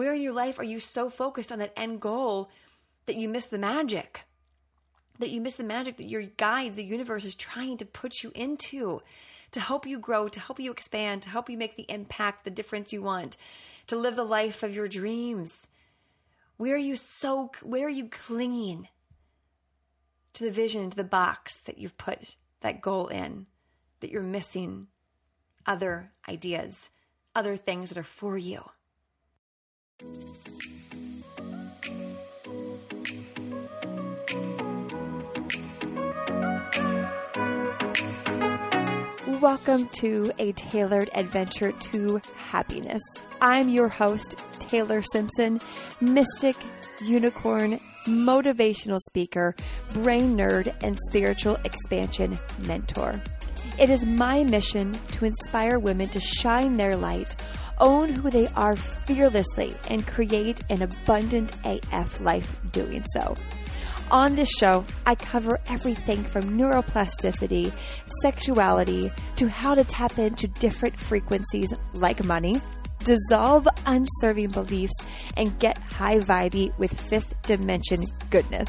Where in your life are you so focused on that end goal that you miss the magic? That you miss the magic that your guide, the universe, is trying to put you into to help you grow, to help you expand, to help you make the impact, the difference you want, to live the life of your dreams. Where are you so where are you clinging to the vision, to the box that you've put that goal in, that you're missing other ideas, other things that are for you? Welcome to a tailored adventure to happiness. I'm your host, Taylor Simpson, mystic, unicorn, motivational speaker, brain nerd, and spiritual expansion mentor. It is my mission to inspire women to shine their light, own who they are fearlessly, and create an abundant AF life doing so. On this show, I cover everything from neuroplasticity, sexuality, to how to tap into different frequencies like money, dissolve unserving beliefs, and get high vibey with fifth dimension goodness.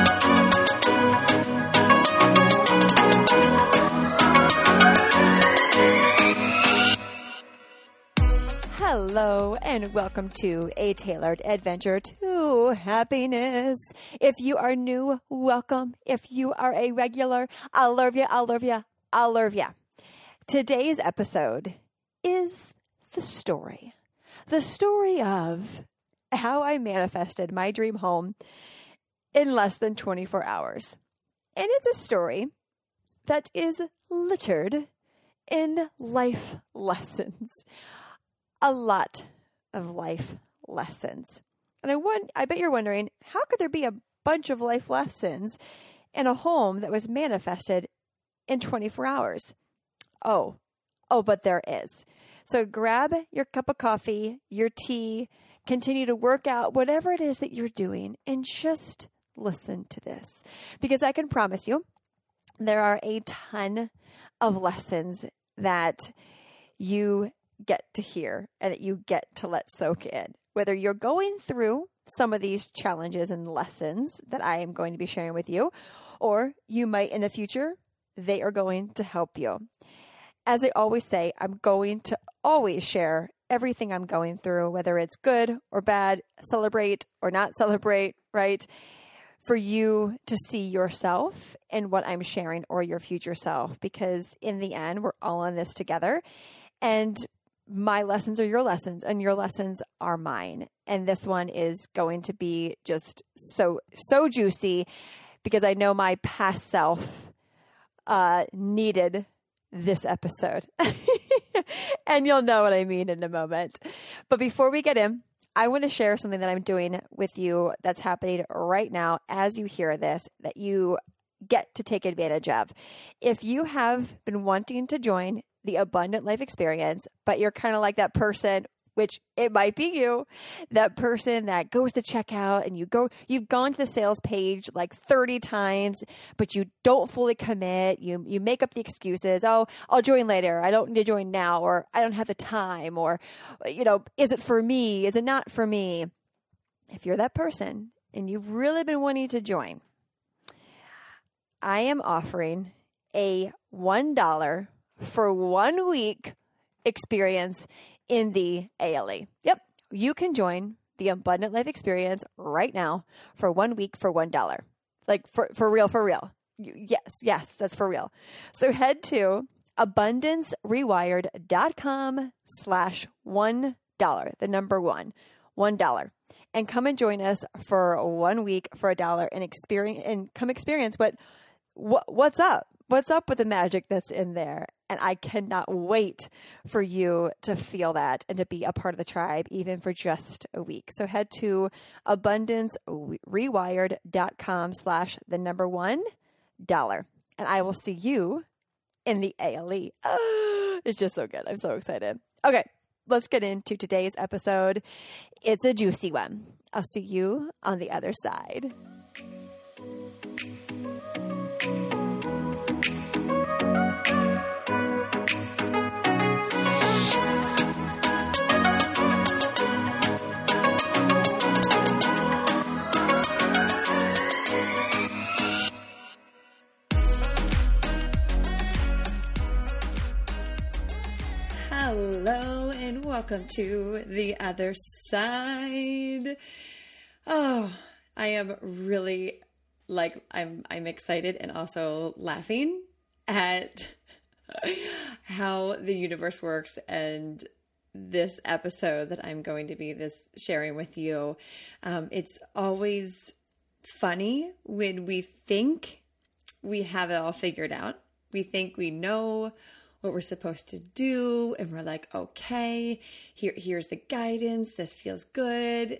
Hello, and welcome to a tailored adventure to happiness. If you are new, welcome. If you are a regular, I love you, I love you, I love you. Today's episode is the story. The story of how I manifested my dream home in less than 24 hours. And it's a story that is littered in life lessons. A lot of life lessons. And I want I bet you're wondering, how could there be a bunch of life lessons in a home that was manifested in 24 hours? Oh, oh, but there is. So grab your cup of coffee, your tea, continue to work out, whatever it is that you're doing, and just listen to this. Because I can promise you, there are a ton of lessons that you get to hear and that you get to let soak in. Whether you're going through some of these challenges and lessons that I am going to be sharing with you, or you might in the future, they are going to help you as I always say, I'm going to always share everything I'm going through, whether it's good or bad, celebrate or not celebrate, right? For you to see yourself in what I'm sharing or your future self, because in the end, we're all in this together. And my lessons are your lessons, and your lessons are mine. And this one is going to be just so, so juicy because I know my past self uh, needed this episode. and you'll know what I mean in a moment. But before we get in, I want to share something that I'm doing with you that's happening right now as you hear this that you get to take advantage of. If you have been wanting to join the Abundant Life Experience, but you're kind of like that person which it might be you, that person that goes to checkout and you go, you've gone to the sales page like 30 times, but you don't fully commit. You, you make up the excuses. Oh, I'll join later. I don't need to join now, or I don't have the time, or, you know, is it for me? Is it not for me? If you're that person and you've really been wanting to join, I am offering a $1 for one week experience in the ALE. Yep, you can join the Abundant Life Experience right now for one week for $1. Like for, for real, for real. Yes, yes, that's for real. So head to abundancerewired.com slash one dollar, the number one, one dollar. And come and join us for one week for a dollar and experience and come experience what, what what's up what's up with the magic that's in there. And I cannot wait for you to feel that and to be a part of the tribe, even for just a week. So head to abundancerewired.com slash the number one dollar. And I will see you in the ALE. it's just so good. I'm so excited. Okay, let's get into today's episode. It's a juicy one. I'll see you on the other side. Hello and welcome to the other side. Oh, I am really like I'm I'm excited and also laughing at how the universe works and this episode that I'm going to be this sharing with you. Um, it's always funny when we think we have it all figured out. We think we know what we're supposed to do and we're like okay here here's the guidance this feels good.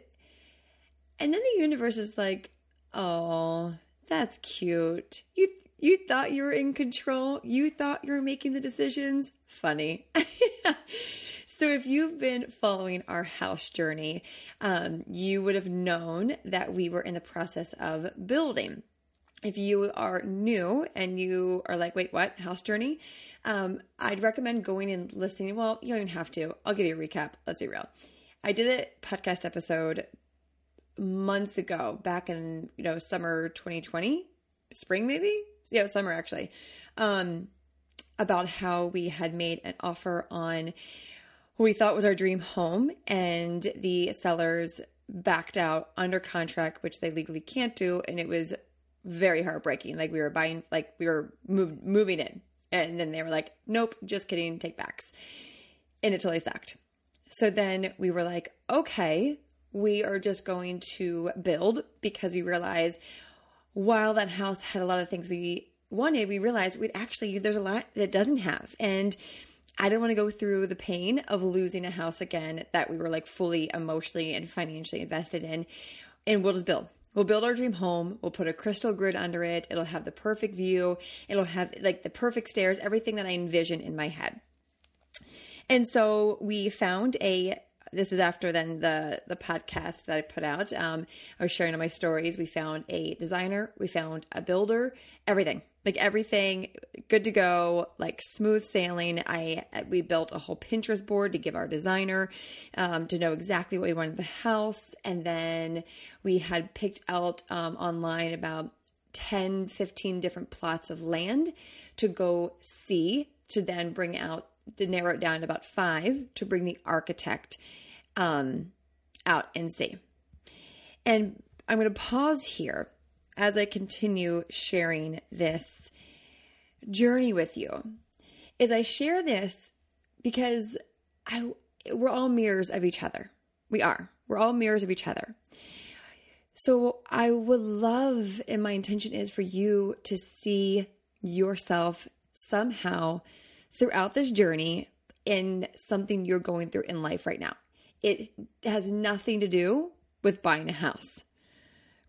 And then the universe is like oh that's cute. You you thought you were in control. You thought you were making the decisions. Funny. So if you've been following our house journey um, you would have known that we were in the process of building. If you are new and you are like wait what? House journey um, I'd recommend going and listening. Well, you don't even have to. I'll give you a recap. Let's be real. I did a podcast episode months ago, back in you know summer 2020, spring maybe. Yeah, summer actually. Um, about how we had made an offer on what we thought was our dream home, and the sellers backed out under contract, which they legally can't do, and it was very heartbreaking. Like we were buying, like we were move, moving in, and then they were like, nope, just kidding, take backs. And it totally sucked. So then we were like, okay, we are just going to build because we realized while that house had a lot of things we wanted, we realized we'd actually, there's a lot that it doesn't have. And I didn't want to go through the pain of losing a house again that we were like fully emotionally and financially invested in. And we'll just build. We'll build our dream home. We'll put a crystal grid under it. It'll have the perfect view. It'll have like the perfect stairs, everything that I envision in my head. And so we found a this is after then the the podcast that I put out. Um, I was sharing on my stories. We found a designer, we found a builder, everything like everything good to go like smooth sailing i we built a whole pinterest board to give our designer um, to know exactly what we wanted the house and then we had picked out um, online about 10 15 different plots of land to go see to then bring out to narrow it down to about five to bring the architect um, out and see and i'm going to pause here as I continue sharing this journey with you is I share this because I we're all mirrors of each other. We are. We're all mirrors of each other. So I would love and my intention is for you to see yourself somehow throughout this journey in something you're going through in life right now. It has nothing to do with buying a house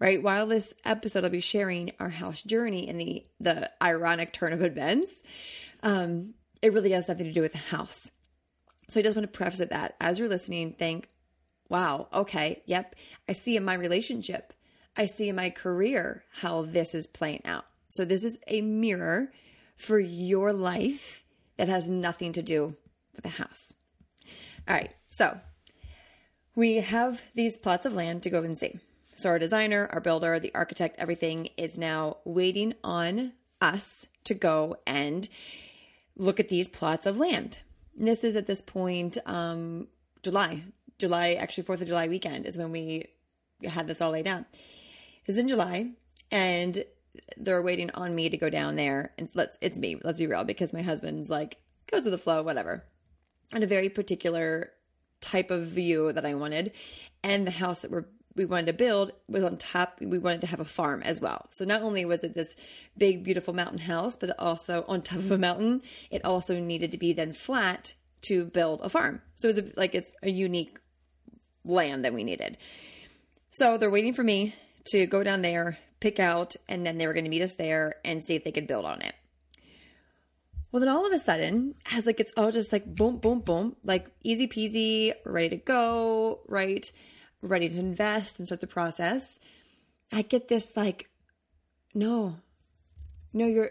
right? While this episode, I'll be sharing our house journey and the the ironic turn of events. Um, it really has nothing to do with the house. So I just want to preface it that as you're listening, think, wow, okay, yep, I see in my relationship, I see in my career how this is playing out. So this is a mirror for your life that has nothing to do with the house. All right, so we have these plots of land to go and see. So our designer, our builder, the architect, everything is now waiting on us to go and look at these plots of land. And this is at this point, um, July, July, actually 4th of July weekend is when we had this all laid out. It's in July and they're waiting on me to go down there and let's, it's me, let's be real, because my husband's like, goes with the flow, whatever. And a very particular type of view that I wanted. And the house that we're we wanted to build was on top we wanted to have a farm as well. So not only was it this big beautiful mountain house but also on top of a mountain it also needed to be then flat to build a farm. So it was a, like it's a unique land that we needed. So they're waiting for me to go down there pick out and then they were going to meet us there and see if they could build on it Well, then all of a sudden, as like it's all just like boom, boom, boom, like easy peasy, ready to go, right? Ready to invest and start the process. I get this like, no, no, you're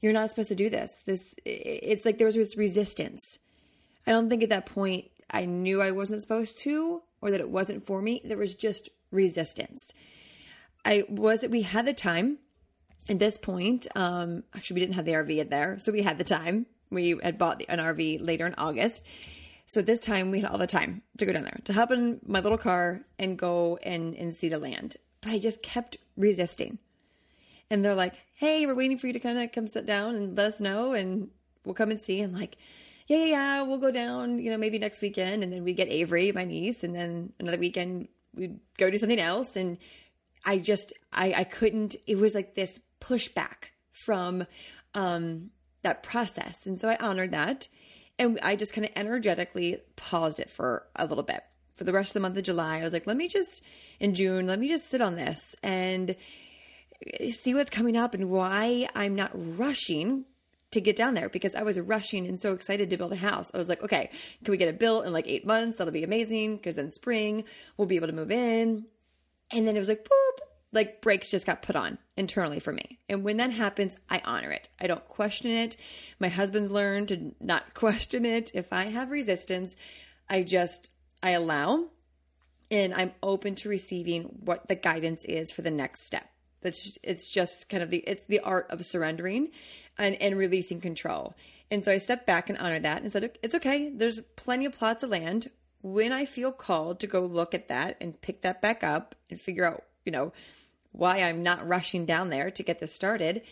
you're not supposed to do this. This it's like there was this resistance. I don't think at that point I knew I wasn't supposed to or that it wasn't for me. There was just resistance. I was we had the time at this point, um, actually, we didn't have the RV there, so we had the time. We had bought an RV later in August. So this time we had all the time to go down there, to hop in my little car and go and, and see the land. But I just kept resisting. And they're like, hey, we're waiting for you to kind of come sit down and let us know and we'll come and see. And like, yeah, yeah, yeah, we'll go down, you know, maybe next weekend. And then we get Avery, my niece, and then another weekend we'd go do something else. And I just, I, I couldn't, it was like this pushback from um, that process. And so I honored that. And I just kind of energetically paused it for a little bit. For the rest of the month of July, I was like, let me just, in June, let me just sit on this and see what's coming up and why I'm not rushing to get down there because I was rushing and so excited to build a house. I was like, okay, can we get it built in like eight months? That'll be amazing because then spring we'll be able to move in. And then it was like, boop, like brakes just got put on internally for me. And when that happens, I honor it. I don't question it. My husband's learned to not question it. If I have resistance, I just I allow and I'm open to receiving what the guidance is for the next step. That's just, it's just kind of the it's the art of surrendering and and releasing control. And so I stepped back and honored that and said it's okay. There's plenty of plots of land. When I feel called to go look at that and pick that back up and figure out, you know, why I'm not rushing down there to get this started,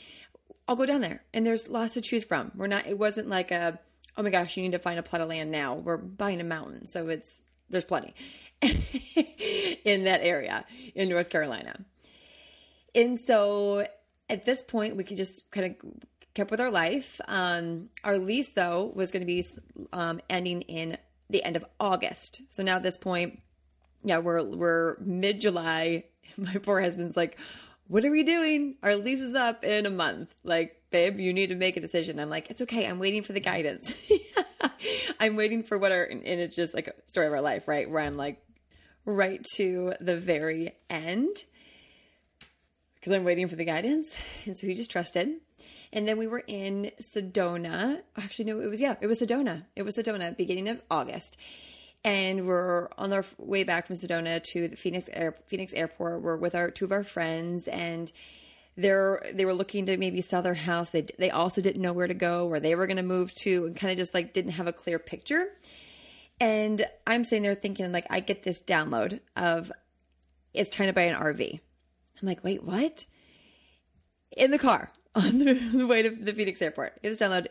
I'll go down there. And there's lots to choose from. We're not, it wasn't like a, oh my gosh, you need to find a plot of land now. We're buying a mountain. So it's, there's plenty in that area in North Carolina. And so at this point, we could just kind of kept with our life. Um, our lease, though, was going to be um, ending in the end of August. So now at this point, yeah, we're we're mid July my poor husband's like, what are we doing? Our lease is up in a month. Like, babe, you need to make a decision. I'm like, it's okay. I'm waiting for the guidance. I'm waiting for what our, and it's just like a story of our life, right? Where I'm like, right to the very end because I'm waiting for the guidance. And so he just trusted. And then we were in Sedona. Actually, no, it was, yeah, it was Sedona. It was Sedona, beginning of August and we're on our way back from Sedona to the Phoenix Air, Phoenix Airport. We're with our two of our friends, and they're they were looking to maybe sell their house. They they also didn't know where to go, where they were going to move to, and kind of just like didn't have a clear picture. And I'm sitting there thinking, like, I get this download of it's time to buy an RV. I'm like, wait, what? In the car on the way to the Phoenix Airport, it's download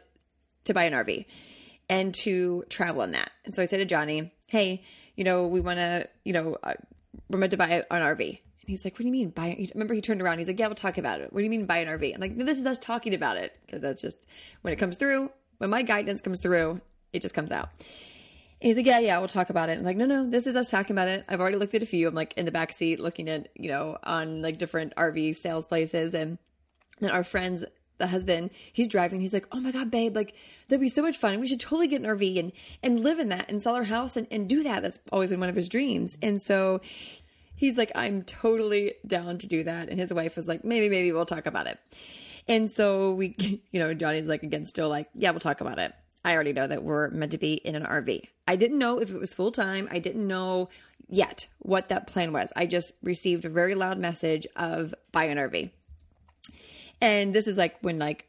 to buy an RV and to travel on that. And so I said to Johnny, hey, you know, we want to, you know, uh, we're meant to buy an RV. And he's like, what do you mean buy? Remember, he turned around. He's like, yeah, we'll talk about it. What do you mean buy an RV? I'm like, no, this is us talking about it because that's just when it comes through. When my guidance comes through, it just comes out. And he's like, yeah, yeah, we'll talk about it. I'm like, no, no, this is us talking about it. I've already looked at a few. I'm like in the back seat looking at, you know, on like different RV sales places and then our friends the husband, he's driving. He's like, "Oh my god, babe! Like that'd be so much fun. We should totally get an RV and and live in that and sell our house and and do that. That's always been one of his dreams." And so he's like, "I'm totally down to do that." And his wife was like, "Maybe, maybe we'll talk about it." And so we, you know, Johnny's like again, still like, "Yeah, we'll talk about it." I already know that we're meant to be in an RV. I didn't know if it was full time. I didn't know yet what that plan was. I just received a very loud message of buy an RV. And this is like when like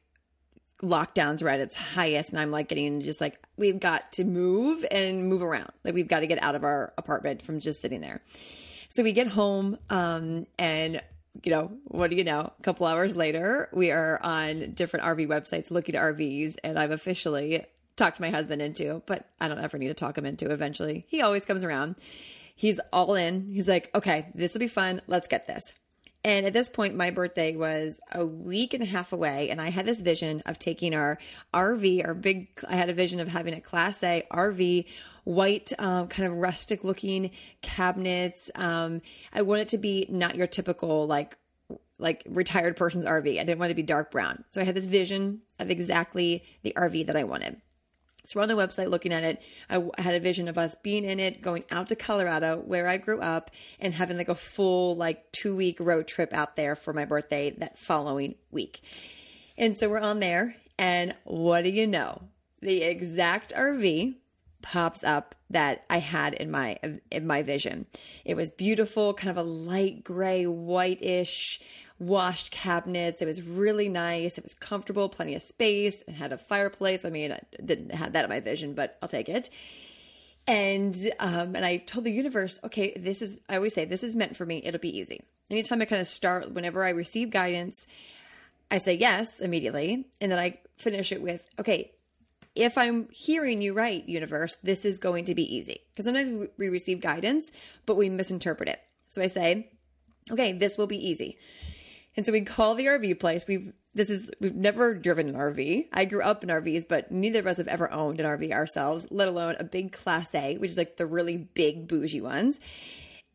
lockdowns are at its highest and I'm like getting just like we've got to move and move around. Like we've got to get out of our apartment from just sitting there. So we get home um and you know, what do you know? A couple hours later, we are on different RV websites looking at RVs and I've officially talked my husband into, but I don't ever need to talk him into eventually. He always comes around. He's all in. He's like, "Okay, this will be fun. Let's get this." And at this point, my birthday was a week and a half away, and I had this vision of taking our RV, our big, I had a vision of having a Class A RV, white, um, kind of rustic looking cabinets. Um, I want it to be not your typical, like, like retired person's RV. I didn't want it to be dark brown. So I had this vision of exactly the RV that I wanted. So we're on the website looking at it. I had a vision of us being in it, going out to Colorado, where I grew up, and having like a full like two week road trip out there for my birthday that following week. And so we're on there, and what do you know? The exact RV pops up that I had in my in my vision. It was beautiful, kind of a light gray, whitish washed cabinets. It was really nice. It was comfortable, plenty of space, and had a fireplace. I mean, I didn't have that in my vision, but I'll take it. And um, and I told the universe, okay, this is. I always say this is meant for me. It'll be easy. Anytime I kind of start, whenever I receive guidance, I say yes immediately, and then I finish it with, okay, if I'm hearing you right, universe, this is going to be easy. Because sometimes we receive guidance, but we misinterpret it. So I say, okay, this will be easy. And so we call the RV place. We've this is we've never driven an RV. I grew up in RVs, but neither of us have ever owned an RV ourselves, let alone a big class A, which is like the really big bougie ones.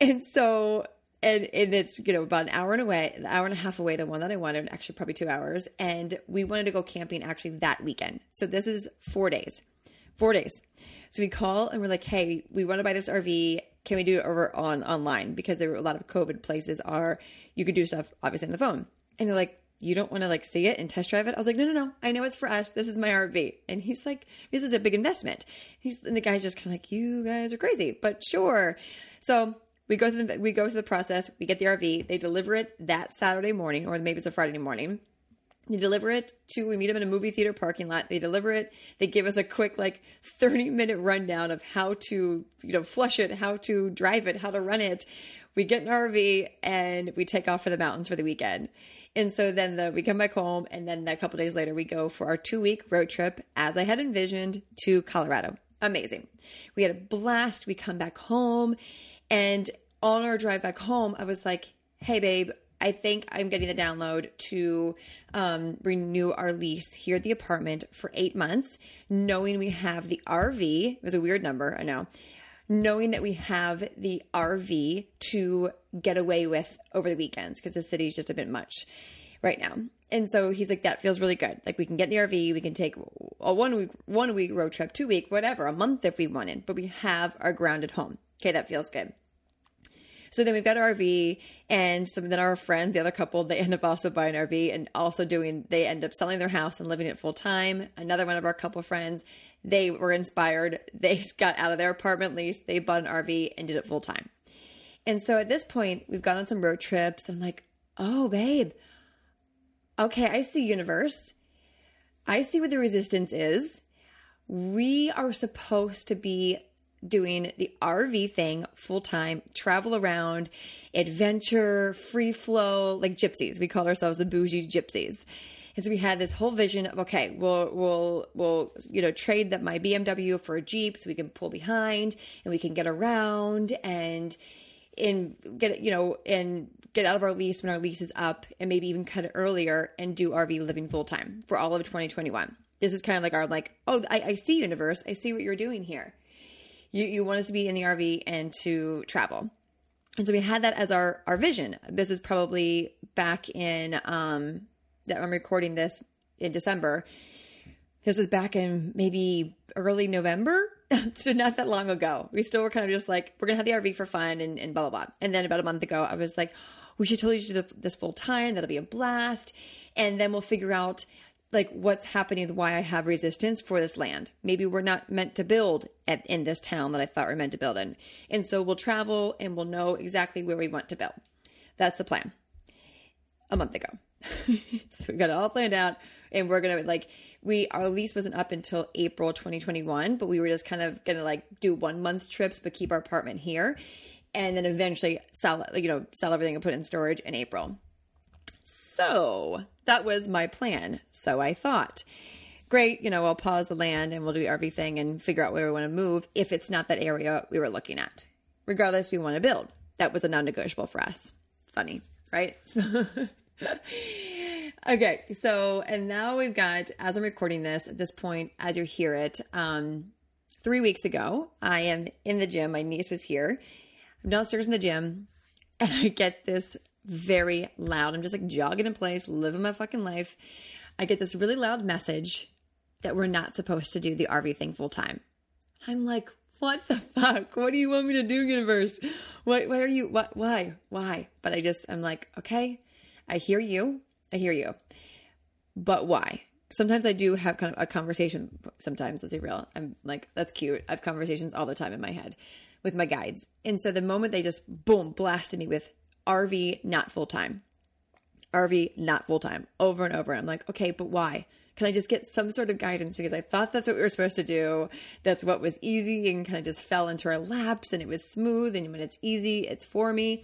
And so and, and it's you know about an hour and away, an hour and a half away, the one that I wanted, actually probably two hours. And we wanted to go camping actually that weekend. So this is four days, four days. So we call and we're like, hey, we want to buy this RV. Can we do it over on online? Because there were a lot of COVID places are you could do stuff obviously on the phone. And they're like, you don't want to like see it and test drive it? I was like, no, no, no. I know it's for us. This is my RV. And he's like, this is a big investment. He's and the guy's just kind of like, you guys are crazy, but sure. So we go through the, we go through the process. We get the RV. They deliver it that Saturday morning, or maybe it's a Friday morning. They deliver it to, we meet them in a movie theater parking lot. They deliver it. They give us a quick, like, 30 minute rundown of how to, you know, flush it, how to drive it, how to run it we get an RV and we take off for the mountains for the weekend. And so then the, we come back home, and then a couple days later, we go for our two week road trip, as I had envisioned, to Colorado. Amazing. We had a blast. We come back home, and on our drive back home, I was like, hey, babe, I think I'm getting the download to um, renew our lease here at the apartment for eight months, knowing we have the RV. It was a weird number, I know knowing that we have the RV to get away with over the weekends because the city's just a bit much right now. And so he's like, that feels really good. Like we can get the RV, we can take a one week, one week road trip, two week, whatever, a month if we wanted, but we have our grounded home. Okay, that feels good. So then we've got our RV, and some then our friends, the other couple, they end up also buying an RV and also doing. They end up selling their house and living it full time. Another one of our couple friends, they were inspired. They got out of their apartment lease, they bought an RV and did it full time. And so at this point, we've gone on some road trips. I'm like, oh, babe, okay, I see universe. I see what the resistance is. We are supposed to be doing the RV thing full time, travel around, adventure, free flow, like gypsies. We call ourselves the bougie gypsies. And so we had this whole vision of okay, we'll we'll we'll you know trade that my BMW for a Jeep so we can pull behind and we can get around and and get you know and get out of our lease when our lease is up and maybe even cut it earlier and do RV living full time for all of 2021. This is kind of like our like oh I, I see universe I see what you're doing here. You you want us to be in the RV and to travel. And so we had that as our our vision. This is probably back in um that I'm recording this in December. This was back in maybe early November, so not that long ago. We still were kind of just like, we're gonna have the RV for fun and, and blah blah blah. And then about a month ago, I was like, we should totally do this full time. That'll be a blast. And then we'll figure out like what's happening, why I have resistance for this land. Maybe we're not meant to build at, in this town that I thought we are meant to build in. And so we'll travel and we'll know exactly where we want to build. That's the plan. A month ago. so we got it all planned out and we're gonna like we our lease wasn't up until april 2021 but we were just kind of gonna like do one month trips but keep our apartment here and then eventually sell you know sell everything and put it in storage in april so that was my plan. So i thought great you know i'll pause the land and we'll do everything and figure out where we want to move if it's not that area we were looking at. Regardless we want to build. That was a non-negotiable for us. Funny right? Okay, so and now we've got as I'm recording this at this point, as you hear it, um, three weeks ago, I am in the gym. My niece was here. I'm downstairs in the gym, and I get this very loud. I'm just like jogging in place, living my fucking life. I get this really loud message that we're not supposed to do the RV thing full time. I'm like, what the fuck? What do you want me to do, universe? Why, why are you, what, why, why? But I just, I'm like, okay, I hear you. I hear you. But why? Sometimes I do have kind of a conversation. Sometimes, let's be real. I'm like, that's cute. I have conversations all the time in my head with my guides. And so the moment they just boom blasted me with RV not full time, RV not full time over and over, I'm like, okay, but why? Can I just get some sort of guidance? Because I thought that's what we were supposed to do. That's what was easy and kind of just fell into our laps and it was smooth. And when it's easy, it's for me.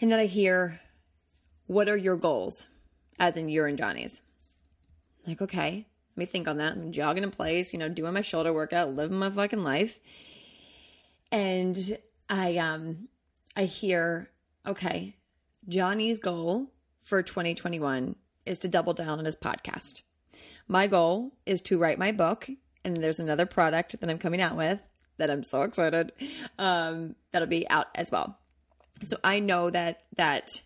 And then I hear, what are your goals? As in your and Johnny's. Like, okay, let me think on that. I'm jogging in place, you know, doing my shoulder workout, living my fucking life. And I um I hear, okay, Johnny's goal for 2021 is to double down on his podcast. My goal is to write my book, and there's another product that I'm coming out with that I'm so excited. Um, that'll be out as well. So I know that that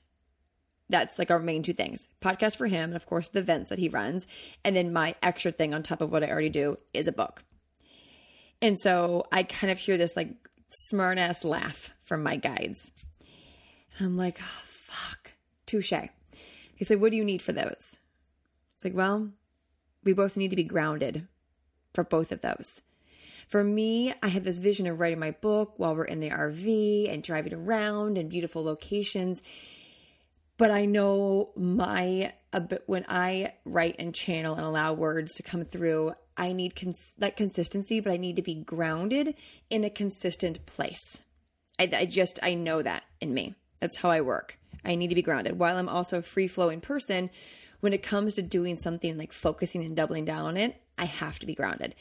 that's like our main two things podcast for him and of course the events that he runs and then my extra thing on top of what i already do is a book and so i kind of hear this like smart ass laugh from my guides and i'm like oh fuck. Touche. He said what do you need for those? It's like well we both need to be grounded for both of those. For me, I had this vision of writing my book while we're in the RV and driving around in beautiful locations. But I know my when I write and channel and allow words to come through, I need cons- that consistency, but I need to be grounded in a consistent place. I, I just I know that in me. That's how I work. I need to be grounded. While I'm also a free flowing person, when it comes to doing something like focusing and doubling down on it, I have to be grounded.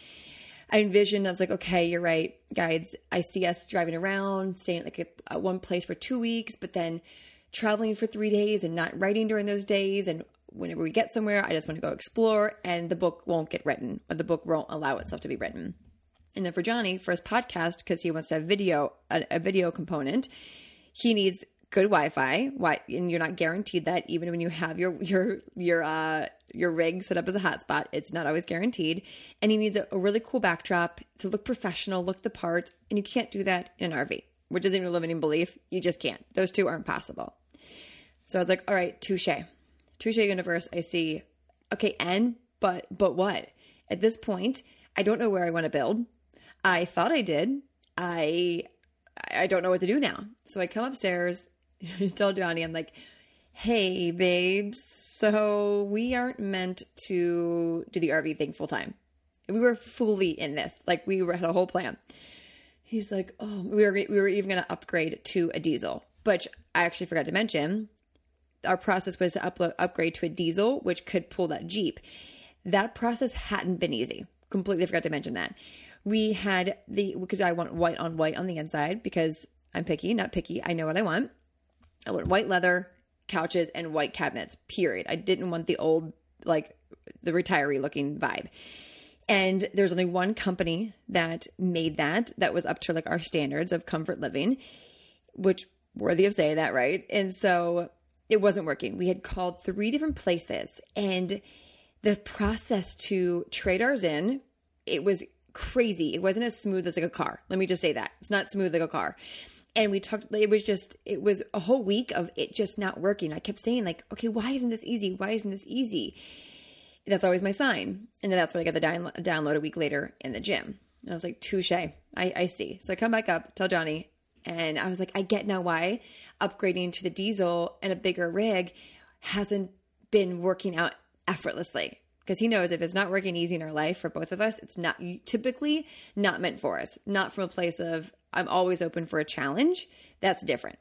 I envisioned, I was like, okay, you're right, guides. I see us driving around, staying at like a, a one place for two weeks, but then traveling for three days and not writing during those days. And whenever we get somewhere, I just want to go explore, and the book won't get written, or the book won't allow itself to be written. And then for Johnny, for his podcast, because he wants to have video, a, a video component, he needs good Wi-Fi. Why? And you're not guaranteed that even when you have your your your uh your rig set up as a hotspot, it's not always guaranteed. And he needs a, a really cool backdrop to look professional, look the part, and you can't do that in an RV, which isn't your limiting belief. You just can't. Those two aren't possible. So I was like, all right, touche. Touche universe, I see. Okay, and but but what? At this point, I don't know where I want to build. I thought I did. I I don't know what to do now. So I come upstairs, tell Johnny, I'm like, hey babes, so we aren't meant to do the RV thing full time. We were fully in this. Like we had a whole plan. He's like, oh, we were we were even gonna upgrade to a diesel, which I actually forgot to mention our process was to upload, upgrade to a diesel, which could pull that Jeep. That process hadn't been easy. Completely forgot to mention that. We had the, because I want white on white on the inside because I'm picky, not picky. I know what I want. I want white leather, couches, and white cabinets, period. I didn't want the old, like the retiree looking vibe. And there's only one company that made that, that was up to like our standards of comfort living, which worthy of saying that, right? And so it wasn't working. We had called three different places and the process to trade ours in, it was crazy. It wasn't as smooth as like a car. Let me just say that. It's not smooth like a car. And we talked, it was just, it was a whole week of it just not working. I kept saying, like, okay, why isn't this easy? Why isn't this easy? That's always my sign. And then that's when I got the down, download a week later in the gym. And I was like, touche. I, I see. So I come back up, tell Johnny, and I was like, I get now why upgrading to the diesel and a bigger rig hasn't been working out effortlessly. Because he knows if it's not working easy in our life for both of us, it's not typically not meant for us. Not from a place of, I'm always open for a challenge. That's different.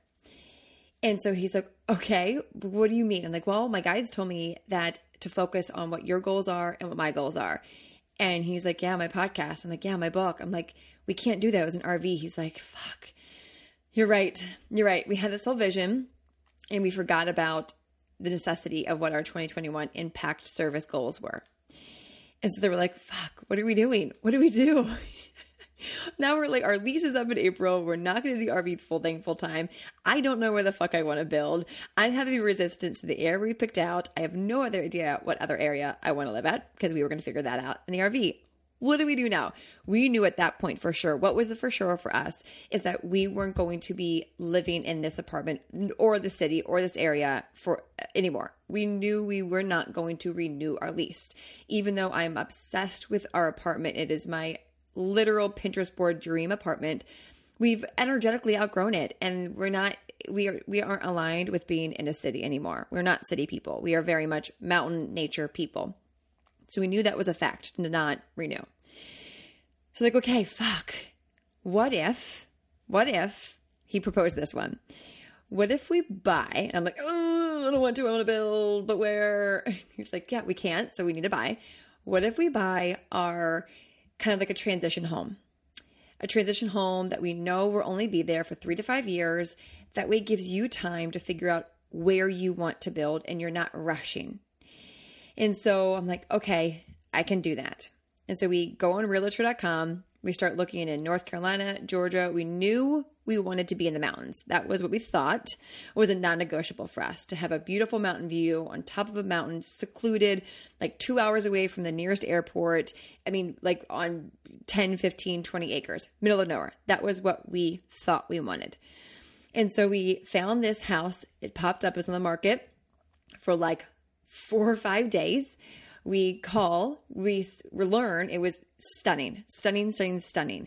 And so he's like, okay, what do you mean? I'm like, well, my guides told me that to focus on what your goals are and what my goals are. And he's like, yeah, my podcast. I'm like, yeah, my book. I'm like, we can't do that. It was an RV. He's like, fuck. You're right. You're right. We had this whole vision and we forgot about the necessity of what our 2021 impact service goals were. And so they were like, fuck, what are we doing? What do we do? now we're like our lease is up in April. We're not going to do the RV full thing full time. I don't know where the fuck I want to build. I'm having resistance to the area we picked out. I have no other idea what other area I want to live at because we were going to figure that out in the RV. What do we do now? We knew at that point for sure. What was the for sure for us is that we weren't going to be living in this apartment or the city or this area for uh, anymore. We knew we were not going to renew our lease. Even though I'm obsessed with our apartment, it is my literal Pinterest board dream apartment. We've energetically outgrown it and we're not we are we aren't aligned with being in a city anymore. We're not city people. We are very much mountain nature people. So we knew that was a fact to not renew. So like, okay, fuck. What if, what if he proposed this one? What if we buy? And I'm like, oh, I don't want to, I want to build, but where? He's like, yeah, we can't, so we need to buy. What if we buy our kind of like a transition home? A transition home that we know will only be there for three to five years. That way gives you time to figure out where you want to build and you're not rushing. And so I'm like, okay, I can do that. And so we go on realtor.com. We start looking in North Carolina, Georgia. We knew we wanted to be in the mountains. That was what we thought was a non negotiable for us to have a beautiful mountain view on top of a mountain, secluded, like two hours away from the nearest airport. I mean, like on 10, 15, 20 acres, middle of nowhere. That was what we thought we wanted. And so we found this house. It popped up, was on the market for like four or five days. We call, we learn it was stunning, stunning, stunning, stunning.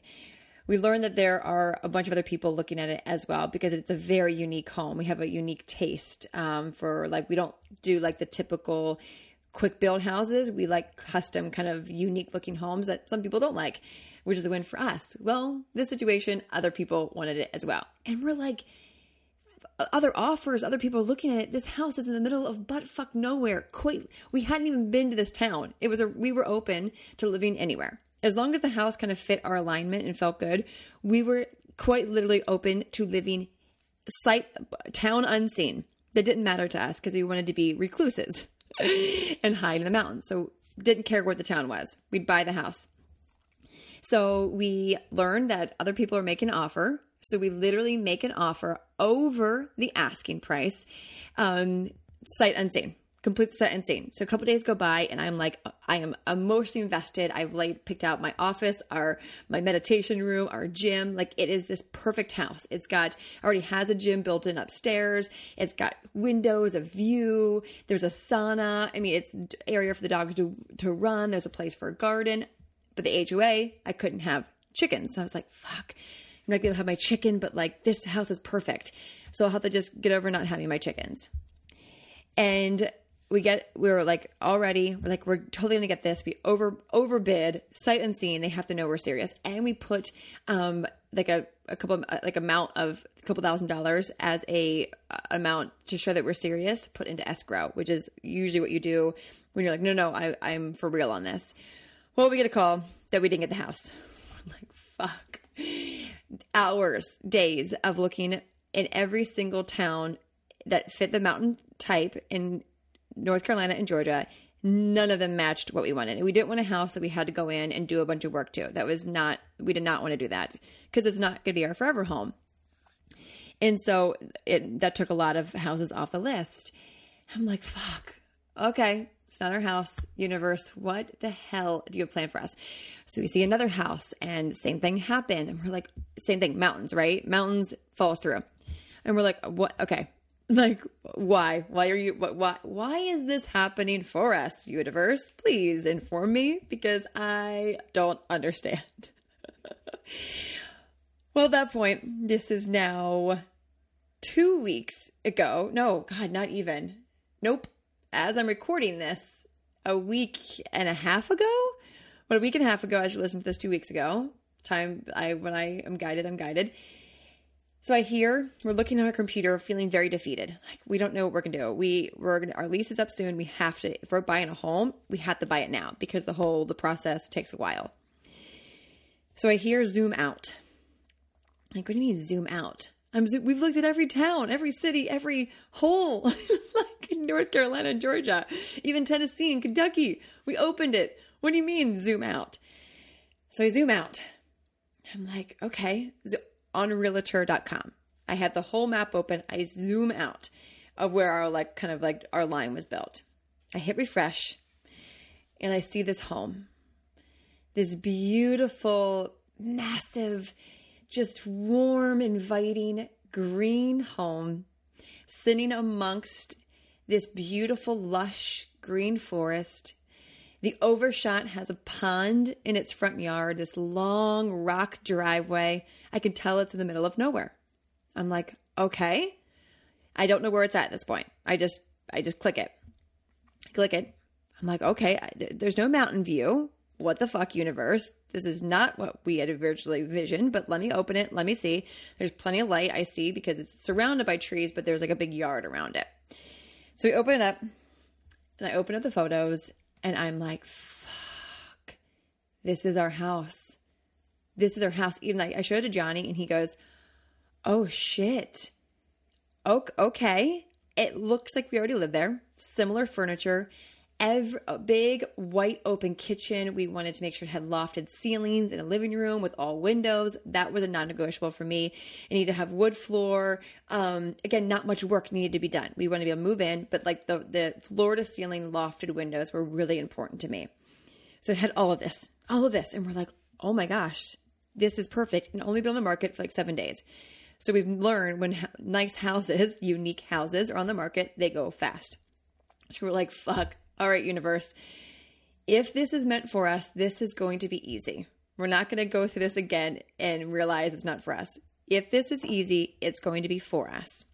We learned that there are a bunch of other people looking at it as well because it's a very unique home. We have a unique taste um, for like, we don't do like the typical quick build houses. We like custom, kind of unique looking homes that some people don't like, which is a win for us. Well, this situation, other people wanted it as well. And we're like, other offers, other people looking at it. This house is in the middle of butt fuck nowhere. Quite, we hadn't even been to this town. It was a, we were open to living anywhere. As long as the house kind of fit our alignment and felt good, we were quite literally open to living sight, town unseen. That didn't matter to us because we wanted to be recluses and hide in the mountains. So didn't care where the town was. We'd buy the house. So we learned that other people are making an offer. So we literally make an offer over the asking price, um, sight unseen, complete sight unseen. So a couple days go by, and I'm like, I am emotionally invested. I've like picked out my office, our my meditation room, our gym. Like it is this perfect house. It's got already has a gym built in upstairs. It's got windows, a view. There's a sauna. I mean, it's area for the dogs to to run. There's a place for a garden. But the HOA, I couldn't have chickens. So I was like, fuck. I'm not gonna have my chicken, but like this house is perfect. So I'll have to just get over not having my chickens. And we get we were like already we're like we're totally gonna get this. We over overbid, sight unseen. They have to know we're serious, and we put um like a a couple like amount of a couple thousand dollars as a uh, amount to show that we're serious. Put into escrow, which is usually what you do when you're like, no, no, I I'm for real on this. Well, we get a call that we didn't get the house. I'm like, fuck hours, days of looking in every single town that fit the mountain type in North Carolina and Georgia. None of them matched what we wanted. And we didn't want a house that we had to go in and do a bunch of work to. That was not, we did not want to do that because it's not going to be our forever home. And so it, that took a lot of houses off the list. I'm like, fuck. Okay, it's not our house, universe. What the hell do you have planned for us? So we see another house and same thing happened. And we're like, same thing, mountains, right? Mountains falls through. And we're like, what? Okay. Like, why? Why are you, what, why, why is this happening for us, universe? Please inform me because I don't understand. well, at that point, this is now two weeks ago. No, God, not even. Nope as I'm recording this, a week and a half ago, what a week and a half ago, as you listened to this two weeks ago, time I when I am guided, I'm guided. So I hear we're looking at our computer, feeling very defeated. Like we don't know what we're gonna do. We we're gonna our lease is up soon. We have to if we're buying a home, we have to buy it now because the whole the process takes a while. So I hear zoom out. Like, what do you mean zoom out? I'm we've looked at every town, every city, every hole, like in North Carolina and Georgia, even Tennessee and Kentucky. We opened it. What do you mean zoom out? So I zoom out. I'm like, okay. On realtor.com, I had the whole map open. I zoom out of where our like kind of like our line was built. I hit refresh and I see this home. This beautiful, massive, just warm, inviting green home sitting amongst this beautiful, lush green forest. The overshot has a pond in its front yard, this long rock driveway. I can tell it's in the middle of nowhere. I'm like, okay. I don't know where it's at at this point. I just I just click it. Click it. I'm like, okay, there's no mountain view. What the fuck, universe? This is not what we had originally visioned, but let me open it. Let me see. There's plenty of light I see because it's surrounded by trees, but there's like a big yard around it. So we open it up and I open up the photos and I'm like, fuck, this is our house. This is our house. Even like I showed it to Johnny and he goes, oh shit. Okay. It looks like we already live there. Similar furniture every a big white open kitchen. We wanted to make sure it had lofted ceilings in a living room with all windows. That was a non-negotiable for me. It needed to have wood floor. Um, again, not much work needed to be done. We wanted to be able to move in, but like the the floor to ceiling lofted windows were really important to me. So it had all of this, all of this, and we're like, oh my gosh, this is perfect, and only been on the market for like seven days. So we've learned when nice houses, unique houses are on the market, they go fast. So we're like, fuck, all right, universe, if this is meant for us, this is going to be easy. We're not going to go through this again and realize it's not for us. If this is easy, it's going to be for us.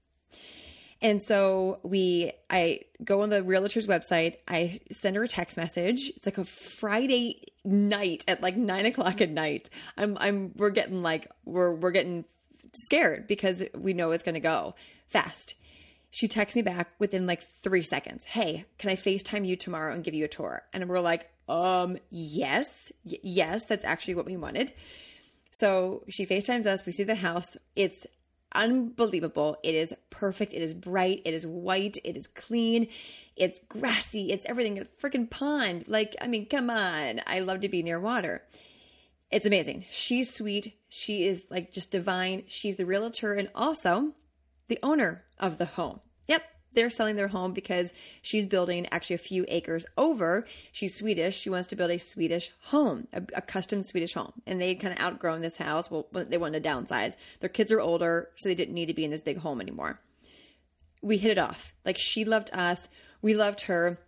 And so we, I go on the realtor's website. I send her a text message. It's like a Friday night at like nine o'clock at night. I'm, I'm, we're getting like, we're, we're getting scared because we know it's going to go fast. She texts me back within like three seconds. Hey, can I FaceTime you tomorrow and give you a tour? And we're like, um, yes, y- yes, that's actually what we wanted. So she FaceTimes us. We see the house. It's unbelievable. It is perfect. It is bright. It is white. It is clean. It's grassy. It's everything. It's freaking pond. Like, I mean, come on. I love to be near water. It's amazing. She's sweet. She is like just divine. She's the realtor and also the owner of the home. Yep, they're selling their home because she's building actually a few acres over. She's Swedish. She wants to build a Swedish home, a, a custom Swedish home. And they kind of outgrown this house. Well, they wanted to downsize. Their kids are older, so they didn't need to be in this big home anymore. We hit it off. Like she loved us, we loved her.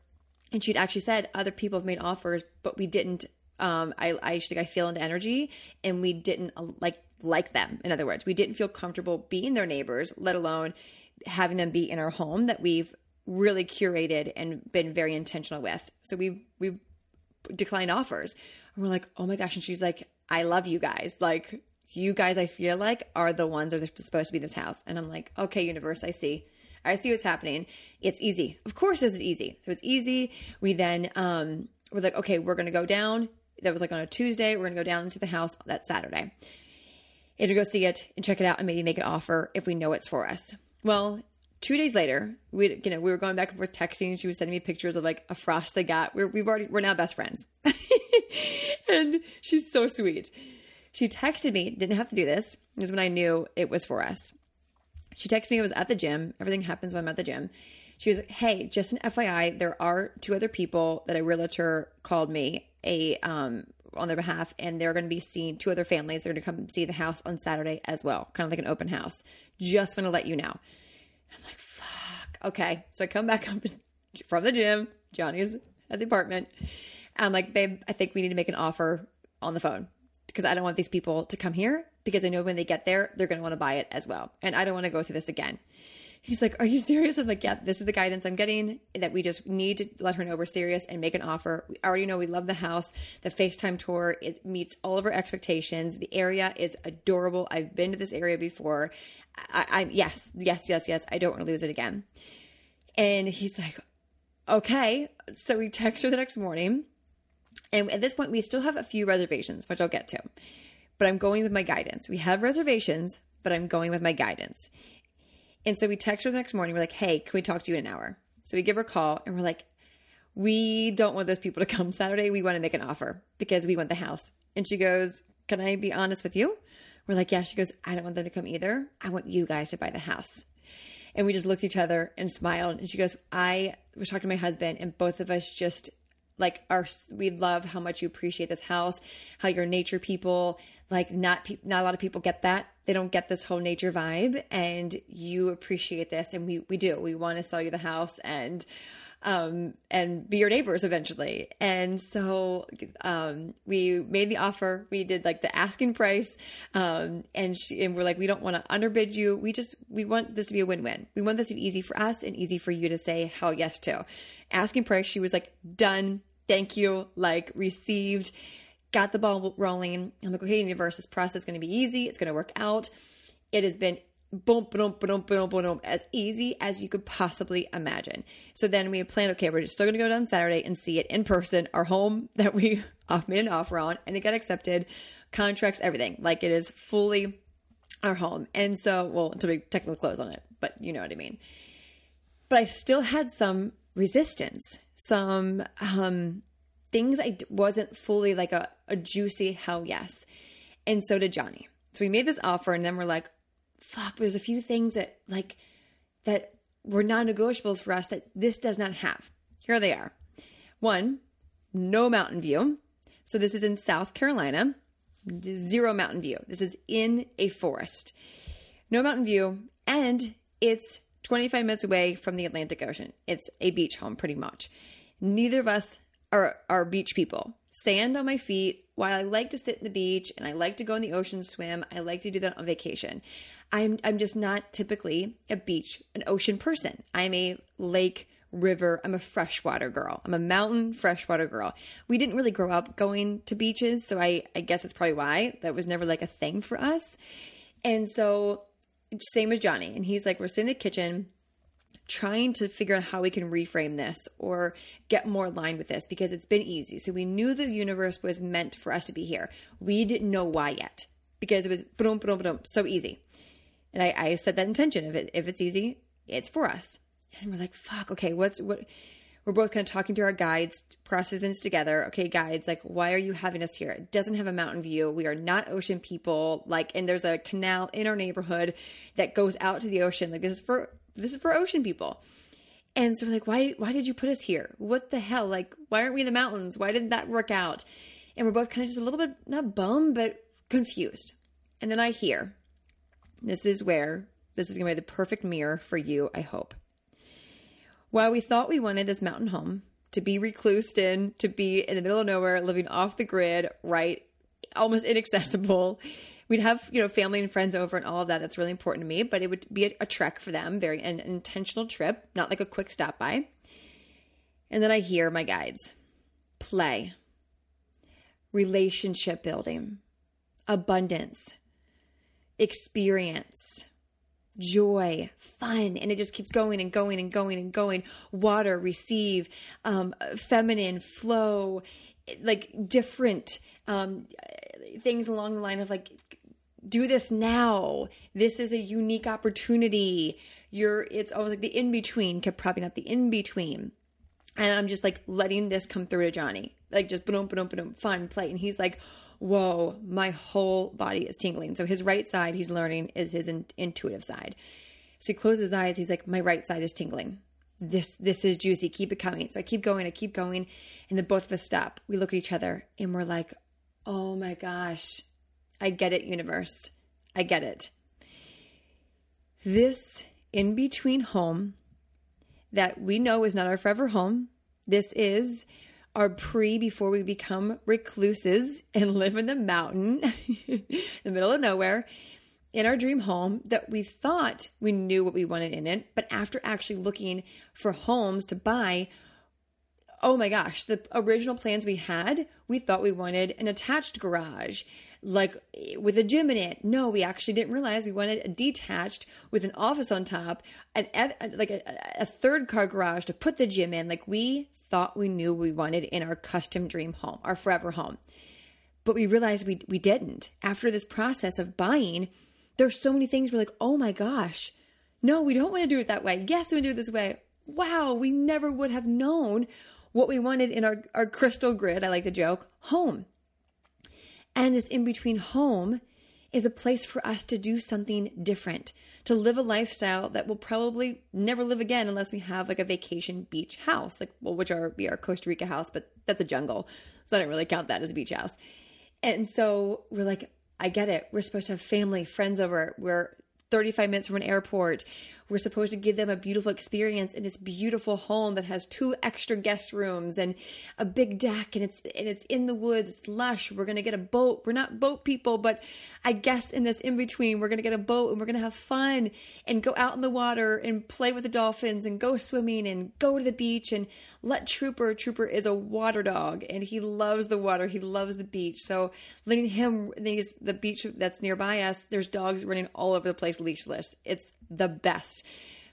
And she'd actually said other people have made offers, but we didn't. Um, I, I like I feel into energy, and we didn't uh, like like them. In other words, we didn't feel comfortable being their neighbors, let alone having them be in our home that we've really curated and been very intentional with. So we we declined offers. And we're like, "Oh my gosh." And she's like, "I love you guys. Like you guys I feel like are the ones that are supposed to be in this house." And I'm like, "Okay, universe, I see." I see what's happening. It's easy. Of course, this is easy. So it's easy. We then um, we're like, okay, we're gonna go down. That was like on a Tuesday. We're gonna go down see the house that Saturday and go see it and check it out and maybe make an offer if we know it's for us. Well, two days later, we you know we were going back and forth texting. She was sending me pictures of like a frost they got. We're we've already we're now best friends, and she's so sweet. She texted me. Didn't have to do this. This is when I knew it was for us. She texted me. I was at the gym. Everything happens when I'm at the gym. She was like, "Hey, just an FYI, there are two other people that a realtor called me. A um, on their behalf, and they're going to be seeing two other families. They're going to come see the house on Saturday as well, kind of like an open house. Just want to let you know. I'm like, fuck. Okay. So I come back up from the gym. Johnny's at the apartment. I'm like, babe, I think we need to make an offer on the phone because I don't want these people to come here because I know when they get there, they're going to want to buy it as well. And I don't want to go through this again. He's like, Are you serious? I'm like, Yeah, this is the guidance I'm getting that we just need to let her know we're serious and make an offer. We already know we love the house. The FaceTime tour, it meets all of our expectations. The area is adorable. I've been to this area before. I, am yes, yes, yes, yes. I don't want to lose it again. And he's like, Okay. So we text her the next morning. And at this point, we still have a few reservations, which I'll get to. But I'm going with my guidance. We have reservations, but I'm going with my guidance. And so we text her the next morning. We're like, hey, can we talk to you in an hour? So we give her a call and we're like, we don't want those people to come Saturday. We want to make an offer because we want the house. And she goes, can I be honest with you? We're like, yeah. She goes, I don't want them to come either. I want you guys to buy the house. And we just looked at each other and smiled. And she goes, I was talking to my husband, and both of us just like our we love how much you appreciate this house, how you're nature people. Like not pe- not a lot of people get that. They don't get this whole nature vibe, and you appreciate this, and we we do. We want to sell you the house and um, and be your neighbors eventually. And so um, we made the offer. We did like the asking price, um, and she, and we're like, we don't want to underbid you. We just we want this to be a win win. We want this to be easy for us and easy for you to say hell yes to. Asking price. She was like, done. Thank you. Like received. Got the ball rolling. I'm like, okay, universe, this process is going to be easy. It's going to work out. It has been boom, boom, boom, boom, boom, as easy as you could possibly imagine. So then we had planned, okay, we're just still going to go down Saturday and see it in person, our home that we made an offer on, and it got accepted, contracts, everything. Like it is fully our home. And so, well, to be technical close on it, but you know what I mean. But I still had some resistance, some um, things I wasn't fully like a, a juicy hell yes. And so did Johnny. So we made this offer, and then we're like, fuck, there's a few things that like that were non-negotiables for us that this does not have. Here they are. One, no mountain view. So this is in South Carolina. Zero mountain view. This is in a forest. No mountain view and it's 25 minutes away from the Atlantic Ocean. It's a beach home pretty much. Neither of us are are beach people. Sand on my feet. While I like to sit in the beach and I like to go in the ocean swim, I like to do that on vacation. I'm I'm just not typically a beach, an ocean person. I'm a lake, river, I'm a freshwater girl. I'm a mountain freshwater girl. We didn't really grow up going to beaches, so I I guess that's probably why that was never like a thing for us. And so same as Johnny, and he's like we're sitting in the kitchen trying to figure out how we can reframe this or get more aligned with this because it's been easy. So we knew the universe was meant for us to be here. We didn't know why yet because it was boom, boom, boom, so easy. And I, I said that intention. If it if it's easy, it's for us. And we're like, fuck, okay, what's what we're both kind of talking to our guides, processing together. Okay, guides, like, why are you having us here? It doesn't have a mountain view. We are not ocean people. Like, and there's a canal in our neighborhood that goes out to the ocean. Like, this is for this is for ocean people. And so we're like, why why did you put us here? What the hell? Like, why aren't we in the mountains? Why didn't that work out? And we're both kind of just a little bit not bummed, but confused. And then I hear this is where this is going to be the perfect mirror for you, I hope. While we thought we wanted this mountain home to be reclused in, to be in the middle of nowhere, living off the grid, right? Almost inaccessible. We'd have, you know, family and friends over and all of that. That's really important to me, but it would be a, a trek for them, very an intentional trip, not like a quick stop by. And then I hear my guides. Play, relationship building, abundance, experience, joy, fun, and it just keeps going and going and going and going. Water, receive, um, feminine, flow, like different um, things along the line of like, do this now. This is a unique opportunity. You're, it's almost like the in between, probably not the in between. And I'm just like letting this come through to Johnny, like just boom, boom, boom, fun, play. And he's like, whoa, my whole body is tingling. So his right side, he's learning, is his in- intuitive side. So he closes his eyes. He's like, my right side is tingling. This this is juicy. Keep it coming. So I keep going. I keep going, and then both of us stop. We look at each other, and we're like, oh my gosh, I get it, universe. I get it. This in between home that we know is not our forever home. This is our pre before we become recluses and live in the mountain in the middle of nowhere in our dream home that we thought we knew what we wanted in it. But after actually looking for homes to buy, oh my gosh, the original plans we had, we thought we wanted an attached garage like with a gym in it. No, we actually didn't realize we wanted a detached with an office on top, an like a, a third car garage to put the gym in. Like we thought we knew we wanted in our custom dream home, our forever home. But we realized we we didn't. After this process of buying, there's so many things we're like, "Oh my gosh. No, we don't want to do it that way. Yes, we want to do it this way." Wow, we never would have known what we wanted in our, our crystal grid, I like the joke, home. And this in between home is a place for us to do something different, to live a lifestyle that we'll probably never live again unless we have like a vacation beach house, like well, which are be our Costa Rica house, but that's a jungle, so I don't really count that as a beach house. And so we're like, I get it. We're supposed to have family, friends over. We're 35 minutes from an airport. We're supposed to give them a beautiful experience in this beautiful home that has two extra guest rooms and a big deck and it's and it's in the woods, it's lush. We're going to get a boat. We're not boat people, but I guess in this in between, we're going to get a boat and we're going to have fun and go out in the water and play with the dolphins and go swimming and go to the beach and let Trooper. Trooper is a water dog and he loves the water. He loves the beach. So letting him these the beach that's nearby us, there's dogs running all over the place leashless. It's the best.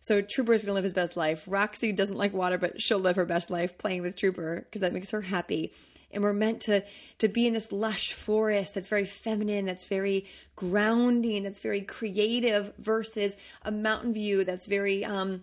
So Trooper is going to live his best life. Roxy doesn't like water, but she'll live her best life playing with Trooper because that makes her happy. And we're meant to to be in this lush forest that's very feminine, that's very grounding, that's very creative versus a mountain view that's very um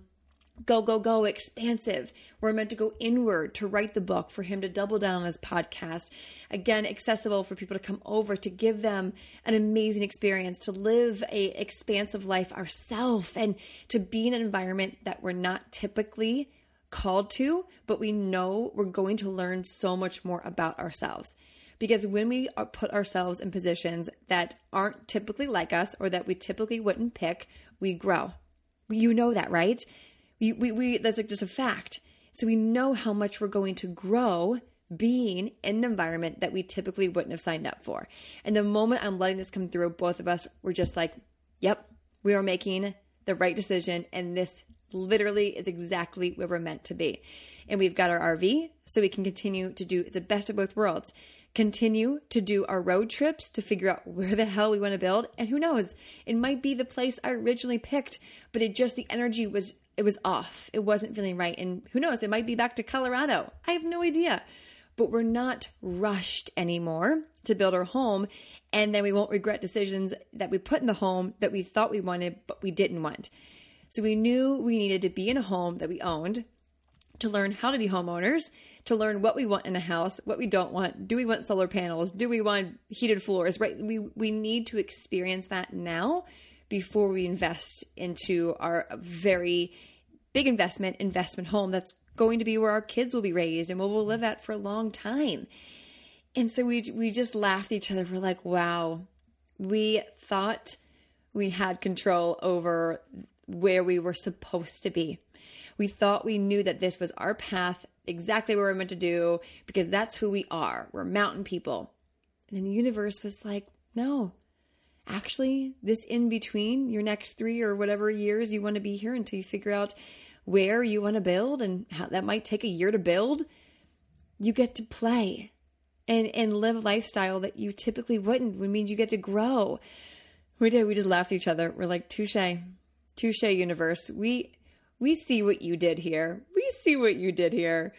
go, go, go, expansive. We're meant to go inward to write the book, for him to double down on his podcast. Again, accessible for people to come over, to give them an amazing experience, to live a expansive life ourselves, and to be in an environment that we're not typically called to, but we know we're going to learn so much more about ourselves. Because when we put ourselves in positions that aren't typically like us or that we typically wouldn't pick, we grow. You know that, right? We, we, we that's like just a fact. So we know how much we're going to grow being in an environment that we typically wouldn't have signed up for. And the moment I'm letting this come through, both of us were just like, yep, we are making the right decision. And this literally is exactly where we're meant to be. And we've got our RV, so we can continue to do it's the best of both worlds. Continue to do our road trips to figure out where the hell we want to build. And who knows, it might be the place I originally picked, but it just the energy was it was off. It wasn't feeling right. And who knows, it might be back to Colorado. I have no idea. But we're not rushed anymore to build our home. And then we won't regret decisions that we put in the home that we thought we wanted, but we didn't want. So we knew we needed to be in a home that we owned to learn how to be homeowners, to learn what we want in a house, what we don't want. Do we want solar panels? Do we want heated floors? Right? We we need to experience that now before we invest into our very big investment investment home that's going to be where our kids will be raised and where we'll live at for a long time. And so we we just laughed at each other. We're like, wow, we thought we had control over where we were supposed to be. We thought we knew that this was our path, exactly what we're meant to do, because that's who we are. We're mountain people. And the universe was like, no, actually, this in between your next three or whatever years you want to be here until you figure out where you want to build and how that might take a year to build, you get to play and and live a lifestyle that you typically wouldn't, which means you get to grow. We did. We just laughed at each other. We're like, touche, touche, universe. We we see what you did here. We see what you did here.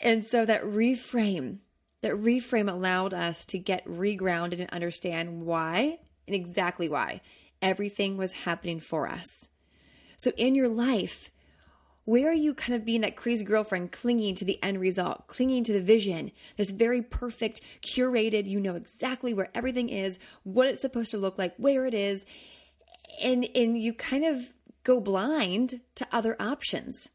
And so that reframe, that reframe allowed us to get regrounded and understand why and exactly why everything was happening for us. So in your life, where are you kind of being that crazy girlfriend clinging to the end result, clinging to the vision, this very perfect, curated, you know exactly where everything is, what it's supposed to look like, where it is, and and you kind of go blind to other options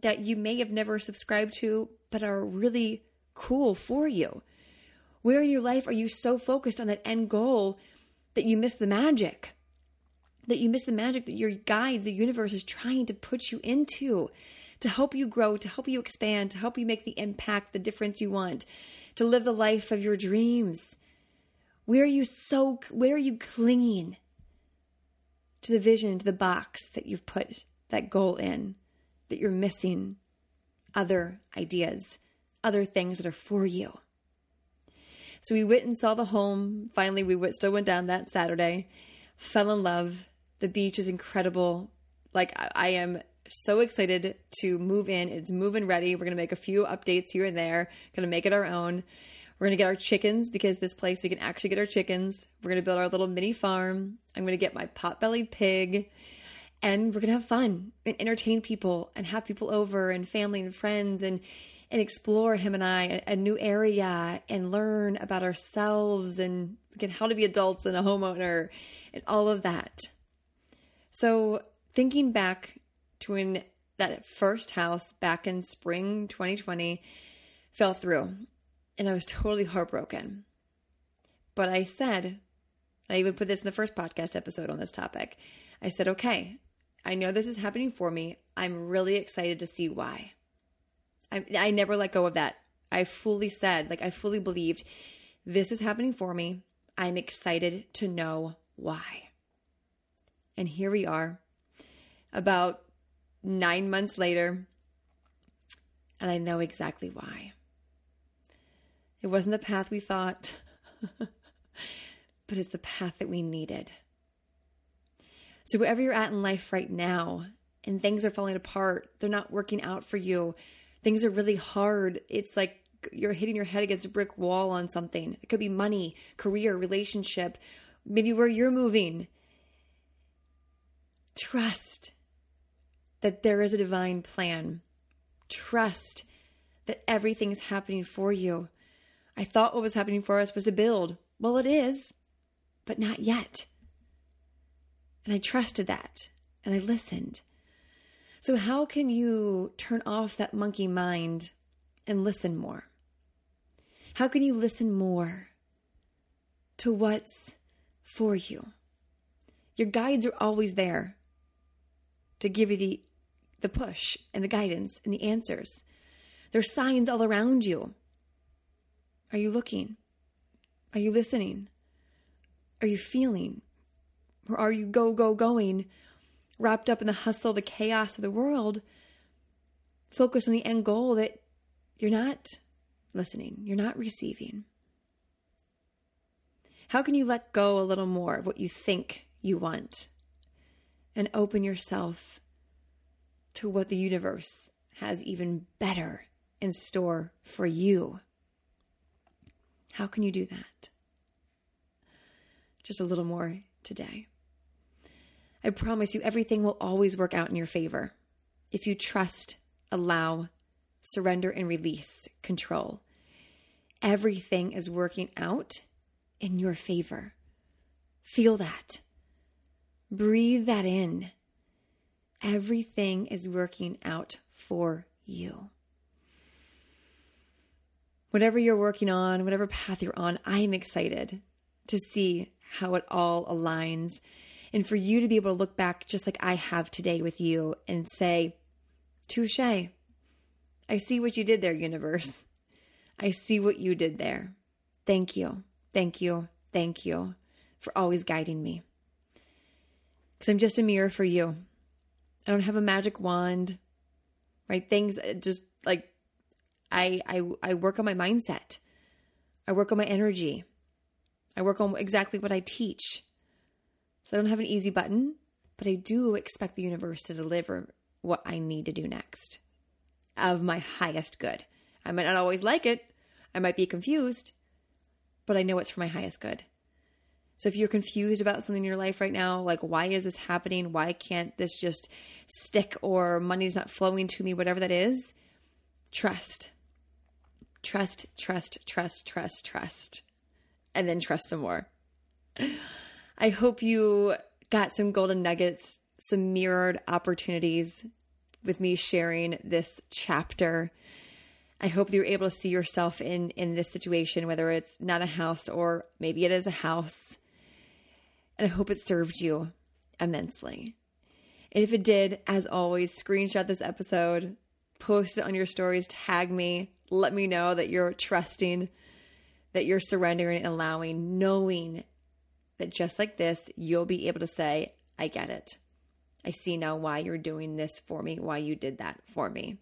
that you may have never subscribed to but are really cool for you. Where in your life are you so focused on that end goal that you miss the magic? that you miss the magic that your guides, the universe is trying to put you into to help you grow, to help you expand, to help you make the impact, the difference you want, to live the life of your dreams. Where are you so where are you clinging to the vision, to the box that you've put that goal in, that you're missing other ideas, other things that are for you? So we went and saw the home. Finally, we went, still went down that Saturday, fell in love, the beach is incredible. Like I, I am so excited to move in. It's moving ready. We're gonna make a few updates here and there. Gonna make it our own. We're gonna get our chickens because this place we can actually get our chickens. We're gonna build our little mini farm. I'm gonna get my pot-bellied pig, and we're gonna have fun and entertain people and have people over and family and friends and and explore him and I a, new area and learn about ourselves and again how to be adults and a homeowner and all of that. So thinking back to when that first house back in spring 2020 fell through and I was totally heartbroken. But I said, I even put this in the first podcast episode on this topic. I said, okay, I know this is happening for me. I'm really excited to see why. I, I never let go of that. I fully said, like, I fully believed this is happening for me. I'm excited to know why. And here we are, about nine months later, and I know exactly why. It wasn't the path we thought, but it's the path that we needed. So, wherever you're at in life right now, and things are falling apart, they're not working out for you, things are really hard. It's like you're hitting your head against a brick wall on something. It could be money, career, relationship, maybe where you're moving. Trust that there is a divine plan. Trust that everything's happening for you. I thought what was happening for us was to build. Well, it is, but not yet. And I trusted that and I listened. So, how can you turn off that monkey mind and listen more? How can you listen more to what's for you? Your guides are always there to give you the, the push and the guidance and the answers. There's signs all around you. Are you looking? Are you listening? Are you feeling? Or are you go, go, going, wrapped up in the hustle, the chaos of the world, focus on the end goal that you're not listening, you're not receiving? How can you let go a little more of what you think you want and open yourself to what the universe has even better in store for you? How can you do that? Just a little more today. I promise you, everything will always work out in your favor if you trust, allow, surrender, and release control. Everything is working out in your favor. Feel that. Breathe that in. Everything is working out for you. Whatever you're working on, whatever path you're on, I'm excited to see how it all aligns and for you to be able to look back just like I have today with you and say, Touche. I see what you did there, universe. I see what you did there. Thank you. Thank you. Thank you for always guiding me. Because I'm just a mirror for you. I don't have a magic wand, right? Things uh, just like I, I, I work on my mindset. I work on my energy. I work on exactly what I teach. So I don't have an easy button, but I do expect the universe to deliver what I need to do next of my highest good. I might not always like it, I might be confused, but I know it's for my highest good. So if you're confused about something in your life right now, like why is this happening? Why can't this just stick or money's not flowing to me, whatever that is, trust. Trust, trust, trust, trust, trust. And then trust some more. I hope you got some golden nuggets, some mirrored opportunities with me sharing this chapter. I hope you're able to see yourself in in this situation, whether it's not a house or maybe it is a house. And I hope it served you immensely. And if it did, as always, screenshot this episode, post it on your stories, tag me, let me know that you're trusting, that you're surrendering and allowing, knowing that just like this, you'll be able to say, I get it. I see now why you're doing this for me, why you did that for me.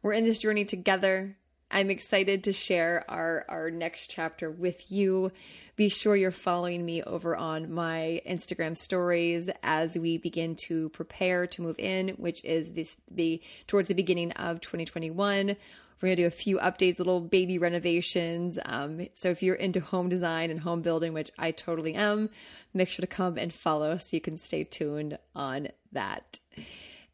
We're in this journey together. I'm excited to share our, our next chapter with you. Be sure you're following me over on my Instagram stories as we begin to prepare to move in, which is this be towards the beginning of 2021. We're going to do a few updates, little baby renovations. Um, so if you're into home design and home building, which I totally am, make sure to come and follow so you can stay tuned on that.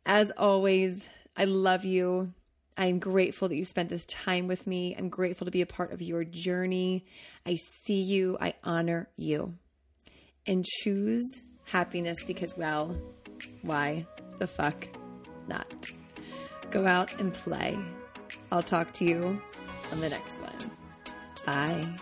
As always, I love you. I'm grateful that you spent this time with me. I'm grateful to be a part of your journey. I see you. I honor you. And choose happiness because, well, why the fuck not? Go out and play. I'll talk to you on the next one. Bye.